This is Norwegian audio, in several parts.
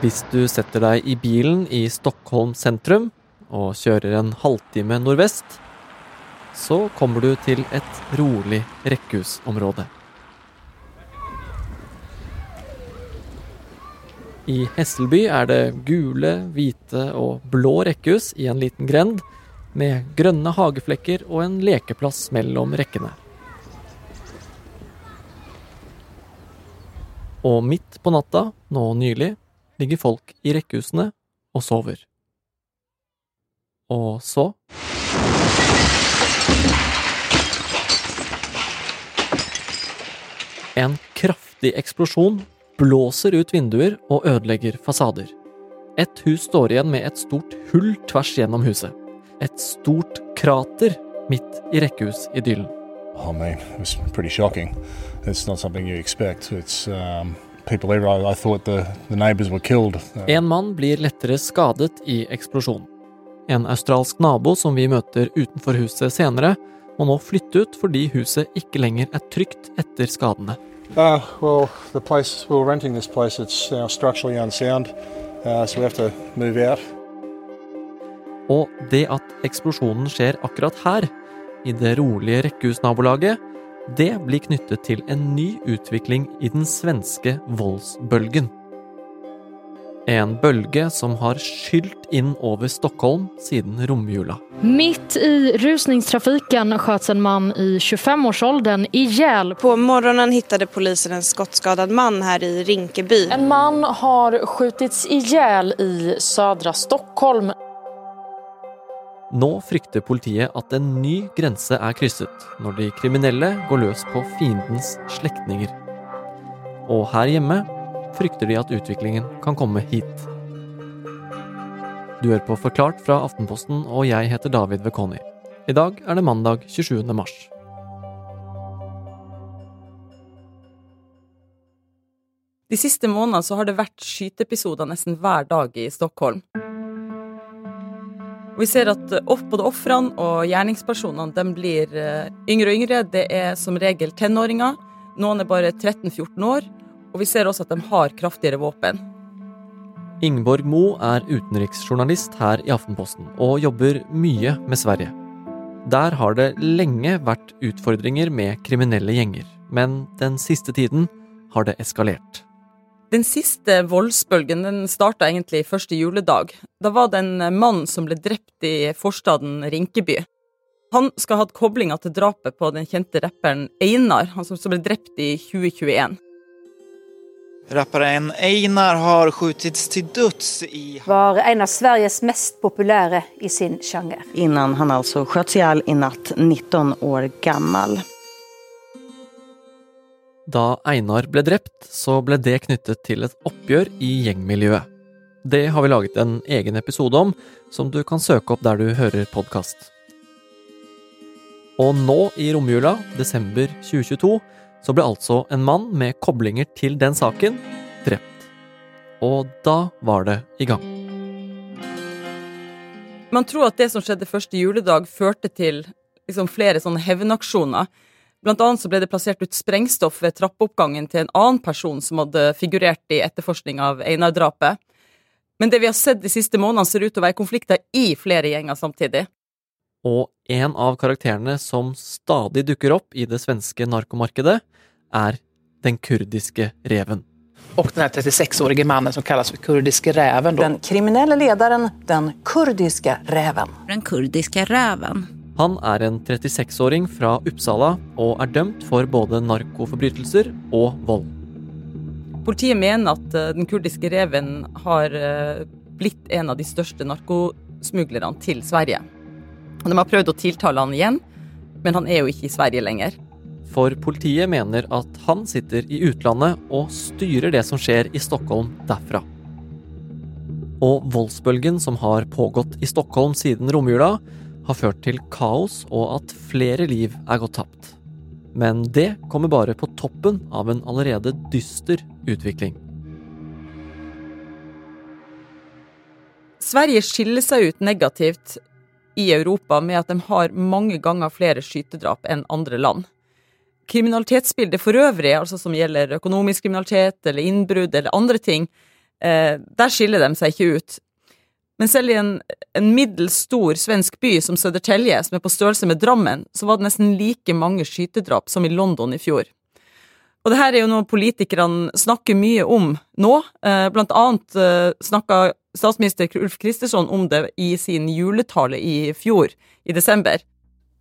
Hvis du setter deg i bilen i Stockholm sentrum og kjører en halvtime nordvest, så kommer du til et rolig rekkehusområde. I Hesselby er det gule, hvite og blå rekkehus i en liten grend, med grønne hageflekker og en lekeplass mellom rekkene. Og midt på natta, nå nylig, ligger folk i rekkehusene og sover. Og så En kraftig eksplosjon blåser ut vinduer og ødelegger fasader. Et hus står igjen med et stort hull tvers gjennom huset. Et stort krater midt i rekkehus-idyllen. I mean, it was pretty shocking. It's not something you expect. It's um, people there. I, I thought the, the neighbors were killed. En mann blir lettere skadet i eksplosjonen. En australsk nabo som vi møter utenfor huset senere, må nå flytte ut fordi huset ikke lenger er trygt etter skadene. Uh, well, the place we were renting this place, it's uh, structurally unsound, uh, so we have to move out. Og det at eksplosjonen skjer akkurat her, i det rolige rekkehusnabolaget, det blir knyttet til en ny utvikling i den svenske voldsbølgen. En bølge som har skylt inn over Stockholm siden romjula. Mitt i rusningstrafiken skjøt en man i 25-årsåldern hjel. På morgonen fant polisen en skottskadad mann her i Rinkeby. En mann har skjutits hjel i sødra Stockholm. Nå frykter politiet at en ny grense er krysset når de kriminelle går løs på fiendens slektninger. Og her hjemme frykter de at utviklingen kan komme hit. Du hører på Forklart fra Aftenposten, og jeg heter David Vekoni. I dag er det mandag 27. mars. De siste månedene har det vært skyteepisoder nesten hver dag i Stockholm. Og vi ser at eh, både ofrene og gjerningspersonene blir eh, yngre og yngre. Det er som regel tenåringer. Noen er bare 13-14 år. Og vi ser også at de har kraftigere våpen. Ingeborg Mo er utenriksjournalist her i Aftenposten, og jobber mye med Sverige. Der har det lenge vært utfordringer med kriminelle gjenger, men den siste tiden har det eskalert. Den siste voldsbølgen den starta egentlig første juledag. Da var det en mann som ble drept i forstaden Rinkeby. Han skal ha hatt koblinga til drapet på den kjente rapperen Einar, han som som ble drept i 2021. Rapperen Einar har skjutits til døds i var en av Sveriges mest populære i sin genre. innan han alltså sköts ihjäl i natt, 19 år gammal. Da Einar ble drept, så ble det knyttet til et oppgjør i gjengmiljøet. Det har vi laget en egen episode om, som du kan søke opp der du hører podkast. Og nå i romjula, desember 2022, så ble altså en mann med koblinger til den saken drept. Og da var det i gang. Man tror at det som skjedde første juledag, førte til liksom, flere sånne hevnaksjoner. Blant annet så ble det plassert ut sprengstoff ved trappeoppgangen til en annen person som hadde figurert i etterforskning av Einar-drapet. Men det vi har sett de siste månedene, ser ut til å være konflikter i flere gjenger samtidig. Og en av karakterene som stadig dukker opp i det svenske narkomarkedet, er den kurdiske reven. Og den här 36-årige mannen som kalles för kurdiske reven. Den kriminelle lederen, den kurdiske reven. Den kurdiske räven. Han er en 36-åring fra Uppsala og er dømt for både narkoforbrytelser og vold. Politiet mener at eh, den kurdiske reven har eh, blitt en av de største narkosmuglerne til Sverige. De har prøvd å tiltale han igjen, men han er jo ikke i Sverige lenger. For politiet mener at han sitter i utlandet og styrer det som skjer i Stockholm derfra. Og voldsbølgen som har pågått i Stockholm siden romjula, har ført til kaos og at flere liv er gått tapt. Men det kommer bare på toppen av en allerede dyster utvikling. Sverige skiller seg ut negativt i Europa med at de har mange ganger flere skytedrap enn andre land. Kriminalitetsbildet for øvrig, altså som gjelder økonomisk kriminalitet eller innbrudd eller andre ting, Eh, der skiller de seg ikke ut. Men selv i en, en middels stor svensk by som Södertälje, som er på størrelse med Drammen, så var det nesten like mange skytedrap som i London i fjor. Og det her er jo noe politikerne snakker mye om nå. Eh, blant annet eh, snakka statsminister Ulf Kristersson om det i sin juletale i fjor, i desember.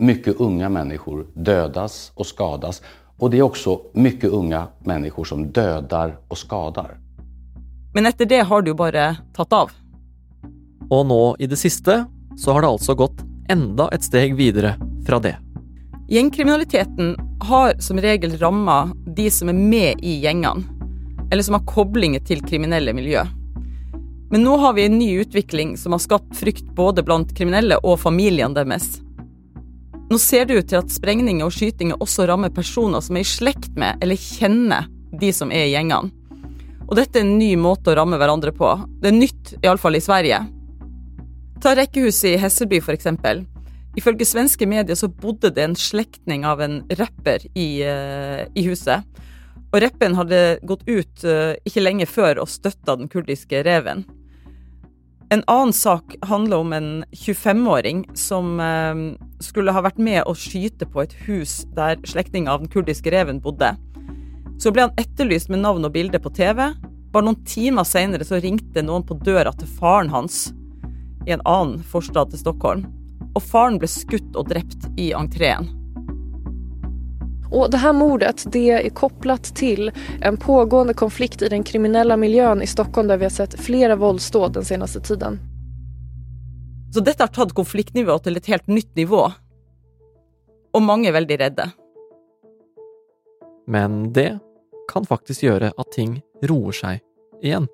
Mye unge mennesker dødes og skades, og det er også mye unge mennesker som døder og skader. Men etter det har det jo bare tatt av. Og nå i det siste så har det altså gått enda et steg videre fra det. Gjengkriminaliteten har som regel ramma de som er med i gjengene, eller som har koblinger til kriminelle miljø. Men nå har vi en ny utvikling som har skapt frykt både blant kriminelle og familiene deres. Nå ser det ut til at sprengninger og skytinger også rammer personer som er i slekt med eller kjenner de som er i gjengene. Og dette er en ny måte å ramme hverandre på. Det er nytt, iallfall i Sverige. Ta rekkehuset i Hesseby, for eksempel. Ifølge svenske medier så bodde det en slektning av en rapper i, uh, i huset. Og rappen hadde gått ut uh, ikke lenge før og støtta den kurdiske reven. En annen sak handler om en 25-åring som uh, skulle ha vært med å skyte på et hus der slektninga av den kurdiske reven bodde. Så ble han etterlyst med navn og bilde på TV. Bare noen timer seinere så ringte noen på døra til faren hans i en annen forstad til Stockholm og faren ble skutt og drept i entreen. Og det her mordet det er kopplat til en pågående konflikt i den kriminelle miljøen i Stockholm der vi har sett flere voldsdåd den seneste tiden. Så dette har tatt konfliktnivået til et helt nytt nivå. Og mange er veldig redde. Men det kan faktisk gjøre at ting roer seg igjen.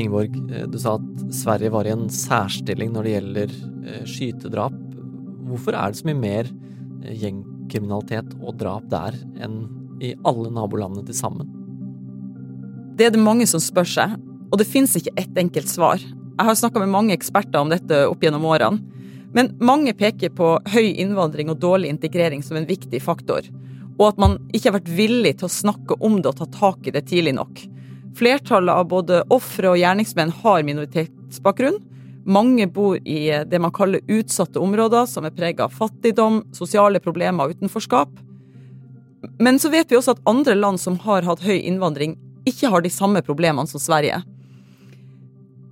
Ingeborg, eh, du sa at Sverige var i en særstilling når det gjelder eh, skytedrap. Hvorfor er det så mye mer eh, gjengkriminalitet og drap der enn i alle nabolandene til sammen? Det er det mange som spør seg, og det fins ikke ett enkelt svar. Jeg har snakka med mange eksperter om dette opp gjennom årene. Men mange peker på høy innvandring og dårlig integrering som en viktig faktor. Og at man ikke har vært villig til å snakke om det og ta tak i det tidlig nok. Flertallet av både ofre og gjerningsmenn har minoritetsbakgrunn. Mange bor i det man kaller utsatte områder, som er prega av fattigdom, sosiale problemer og utenforskap. Men så vet vi også at andre land som har hatt høy innvandring, ikke har de samme problemene som Sverige.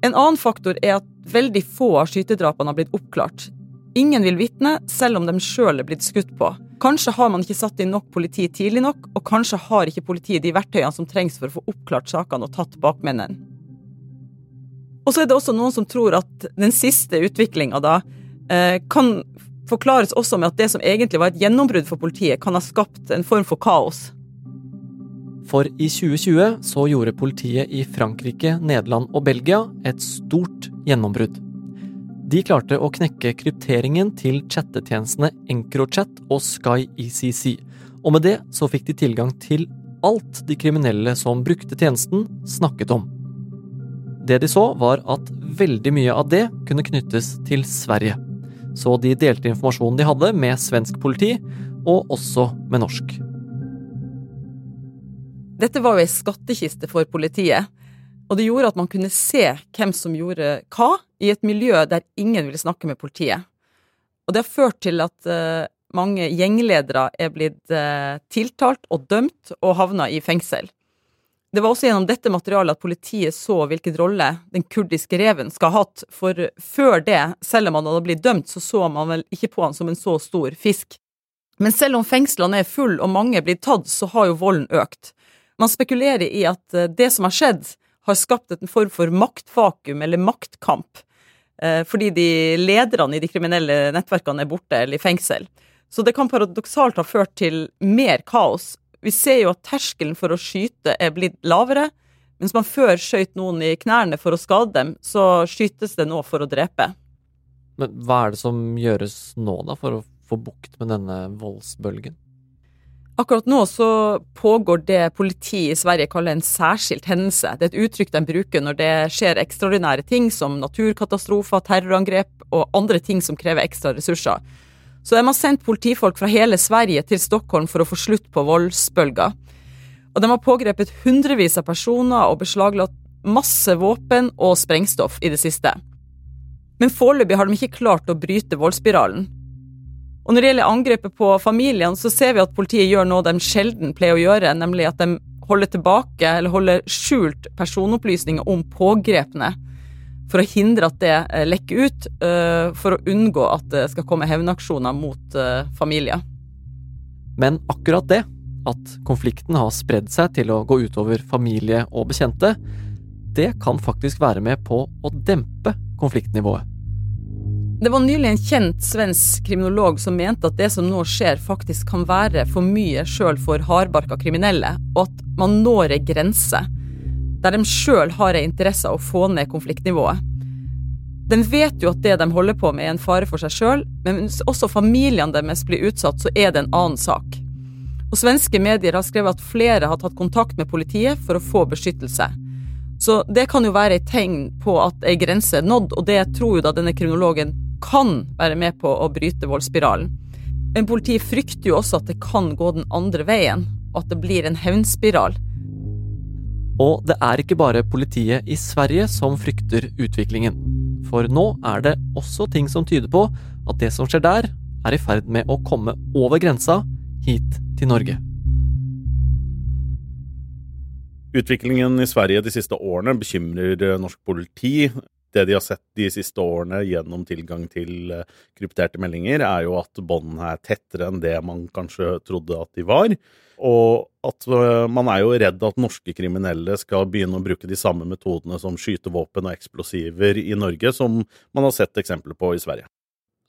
En annen faktor er at veldig få av skytedrapene har blitt oppklart. Ingen vil vitne, selv om de sjøl er blitt skutt på. Kanskje har man ikke satt inn nok politi tidlig nok, og kanskje har ikke politiet de verktøyene som trengs for å få oppklart sakene og tatt bakmennene. Og så er det også noen som tror at den siste utviklinga da eh, kan forklares også med at det som egentlig var et gjennombrudd for politiet, kan ha skapt en form for kaos. For i 2020 så gjorde politiet i Frankrike, Nederland og Belgia et stort gjennombrudd. De klarte å knekke krypteringen til chattetjenestene EncroChat og SkyECC, og med det så fikk de tilgang til alt de kriminelle som brukte tjenesten, snakket om. Det de så, var at veldig mye av det kunne knyttes til Sverige. Så de delte informasjonen de hadde med svensk politi, og også med norsk. Dette var jo ei skattkiste for politiet, og det gjorde at man kunne se hvem som gjorde hva, i et miljø der ingen ville snakke med politiet. Og det har ført til at uh, mange gjengledere er blitt uh, tiltalt og dømt og havna i fengsel. Det var også gjennom dette materialet at politiet så hvilken rolle den kurdiske reven skal ha hatt, for før det, selv om han hadde blitt dømt, så så man vel ikke på han som en så stor fisk. Men selv om fengslene er full og mange er blitt tatt, så har jo volden økt. Man spekulerer i at uh, det som har skjedd, har skapt en form for maktvakuum eller maktkamp. Eh, fordi de lederne i de kriminelle nettverkene er borte eller i fengsel. Så det kan paradoksalt ha ført til mer kaos. Vi ser jo at terskelen for å skyte er blitt lavere. Mens man før skjøt noen i knærne for å skade dem, så skytes det nå for å drepe. Men hva er det som gjøres nå, da, for å få bukt med denne voldsbølgen? Akkurat nå så pågår det politiet i Sverige kaller en særskilt hendelse. Det er et uttrykk de bruker når det skjer ekstraordinære ting som naturkatastrofer, terrorangrep og andre ting som krever ekstra ressurser. Så de har sendt politifolk fra hele Sverige til Stockholm for å få slutt på voldsbølga. Og de har pågrepet hundrevis av personer og beslaglagt masse våpen og sprengstoff i det siste. Men foreløpig har de ikke klart å bryte voldsspiralen. Og når det gjelder angrepet på familiene, så ser vi at politiet gjør noe de sjelden pleier å gjøre, nemlig at de holder tilbake eller holder skjult personopplysninger om pågrepne. For å hindre at det eh, lekker ut, eh, for å unngå at det skal komme hevnaksjoner mot eh, familier. Men akkurat det, at konflikten har spredd seg til å gå utover familie og bekjente, det kan faktisk være med på å dempe konfliktnivået. Det var nylig en kjent svensk kriminolog som mente at det som nå skjer, faktisk kan være for mye sjøl for hardbarka kriminelle, og at man når ei grense der de sjøl har ei interesse av å få ned konfliktnivået. De vet jo at det de holder på med er en fare for seg sjøl, men hvis også familiene deres blir utsatt, så er det en annen sak. Og Svenske medier har skrevet at flere har tatt kontakt med politiet for å få beskyttelse. Så det kan jo være et tegn på at ei grense er nådd, og det tror jo da denne kriminologen kan være med på å bryte voldsspiralen. Men politiet frykter jo også at det kan gå den andre veien, og at det blir en hevnspiral. Og det er ikke bare politiet i Sverige som frykter utviklingen. For nå er det også ting som tyder på at det som skjer der, er i ferd med å komme over grensa hit til Norge. Utviklingen i Sverige de siste årene bekymrer norsk politi det de har sett de siste årene gjennom tilgang til eh, krypterte meldinger, er jo at båndene er tettere enn det man kanskje trodde at de var. Og at eh, man er jo redd at norske kriminelle skal begynne å bruke de samme metodene som skytevåpen og eksplosiver i Norge, som man har sett eksempler på i Sverige.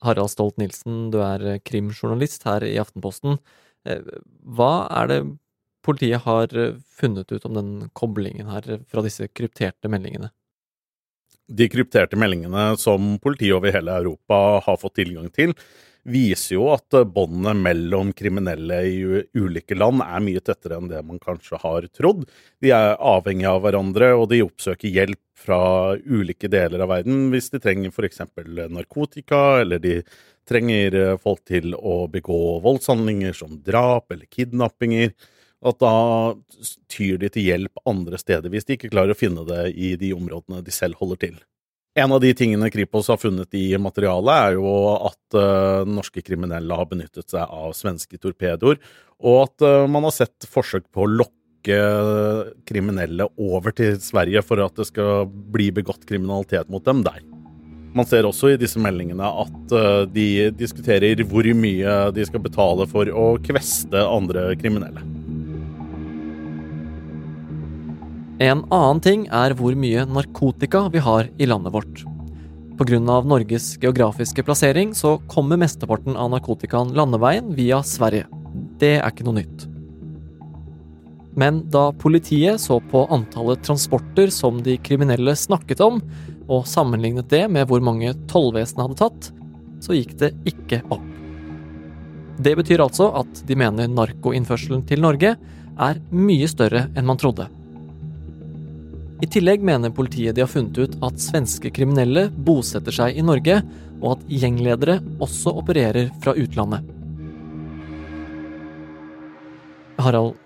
Harald Stolt-Nielsen, du er eh, krimjournalist her i Aftenposten. Hva er det politiet har funnet ut om den koblingen her fra disse krypterte meldingene? De krypterte meldingene som politiet over hele Europa har fått tilgang til, viser jo at båndene mellom kriminelle i ulike land er mye tettere enn det man kanskje har trodd. De er avhengige av hverandre, og de oppsøker hjelp fra ulike deler av verden hvis de trenger f.eks. narkotika, eller de trenger folk til å begå voldshandlinger som drap eller kidnappinger. At da tyr de til hjelp andre steder, hvis de ikke klarer å finne det i de områdene de selv holder til. En av de tingene Kripos har funnet i materialet, er jo at uh, norske kriminelle har benyttet seg av svenske torpedoer, og at uh, man har sett forsøk på å lokke kriminelle over til Sverige for at det skal bli begått kriminalitet mot dem der. Man ser også i disse meldingene at uh, de diskuterer hvor mye de skal betale for å kveste andre kriminelle. En annen ting er hvor mye narkotika vi har i landet vårt. Pga. Norges geografiske plassering så kommer mesteparten av narkotikaen landeveien via Sverige. Det er ikke noe nytt. Men da politiet så på antallet transporter som de kriminelle snakket om, og sammenlignet det med hvor mange tollvesenet hadde tatt, så gikk det ikke opp. Det betyr altså at de mener narkoinnførselen til Norge er mye større enn man trodde. I tillegg mener politiet de har funnet ut at svenske kriminelle bosetter seg i Norge, og at gjengledere også opererer fra utlandet. Harald,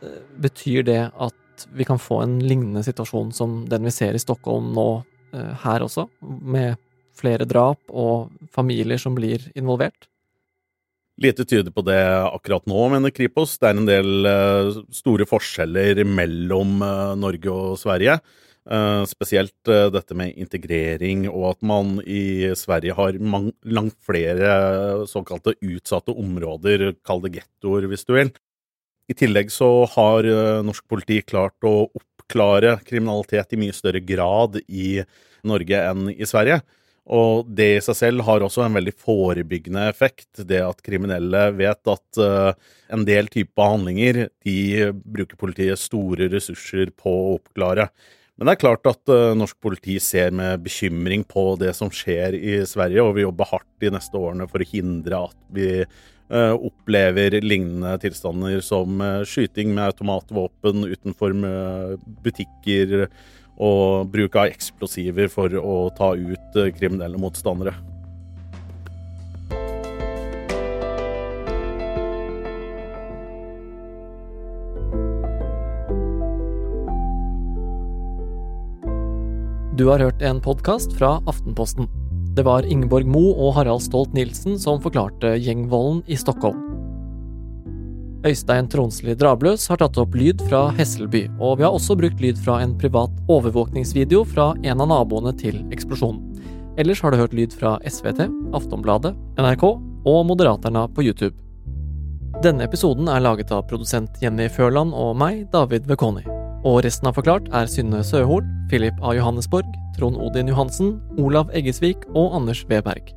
betyr det at vi kan få en lignende situasjon som den vi ser i Stockholm nå, eh, her også, med flere drap og familier som blir involvert? Lite tyder på det akkurat nå, mener Kripos. Det er en del eh, store forskjeller mellom eh, Norge og Sverige. Uh, spesielt uh, dette med integrering, og at man i Sverige har langt flere såkalte utsatte områder, kall det gettoer hvis du vil. I tillegg så har norsk politi klart å oppklare kriminalitet i mye større grad i Norge enn i Sverige. Og det i seg selv har også en veldig forebyggende effekt. Det at kriminelle vet at en del typer handlinger, de bruker politiet store ressurser på å oppklare. Men det er klart at uh, norsk politi ser med bekymring på det som skjer i Sverige, og vi jobber hardt de neste årene for å hindre at vi uh, opplever lignende tilstander som uh, skyting med automatvåpen utenfor butikker og bruk av eksplosiver for å ta ut kriminelle motstandere. Du har hørt en podkast fra Aftenposten. Det var Ingeborg Mo og Harald Stolt-Nielsen som forklarte gjengvolden i Stockholm. Øystein Tronsli Drabløs har tatt opp lyd fra Hesselby, og vi har også brukt lyd fra en privat overvåkningsvideo fra en av naboene til eksplosjonen. Ellers har du hørt lyd fra SVT, Aftonbladet, NRK og Moderaterna på YouTube. Denne episoden er laget av produsent Jenny Førland og meg, David Vekoni. Og resten av Forklart er Synne Søhol, Philip A. Johannesborg, Trond Odin Johansen, Olav Eggesvik og Anders Weberg.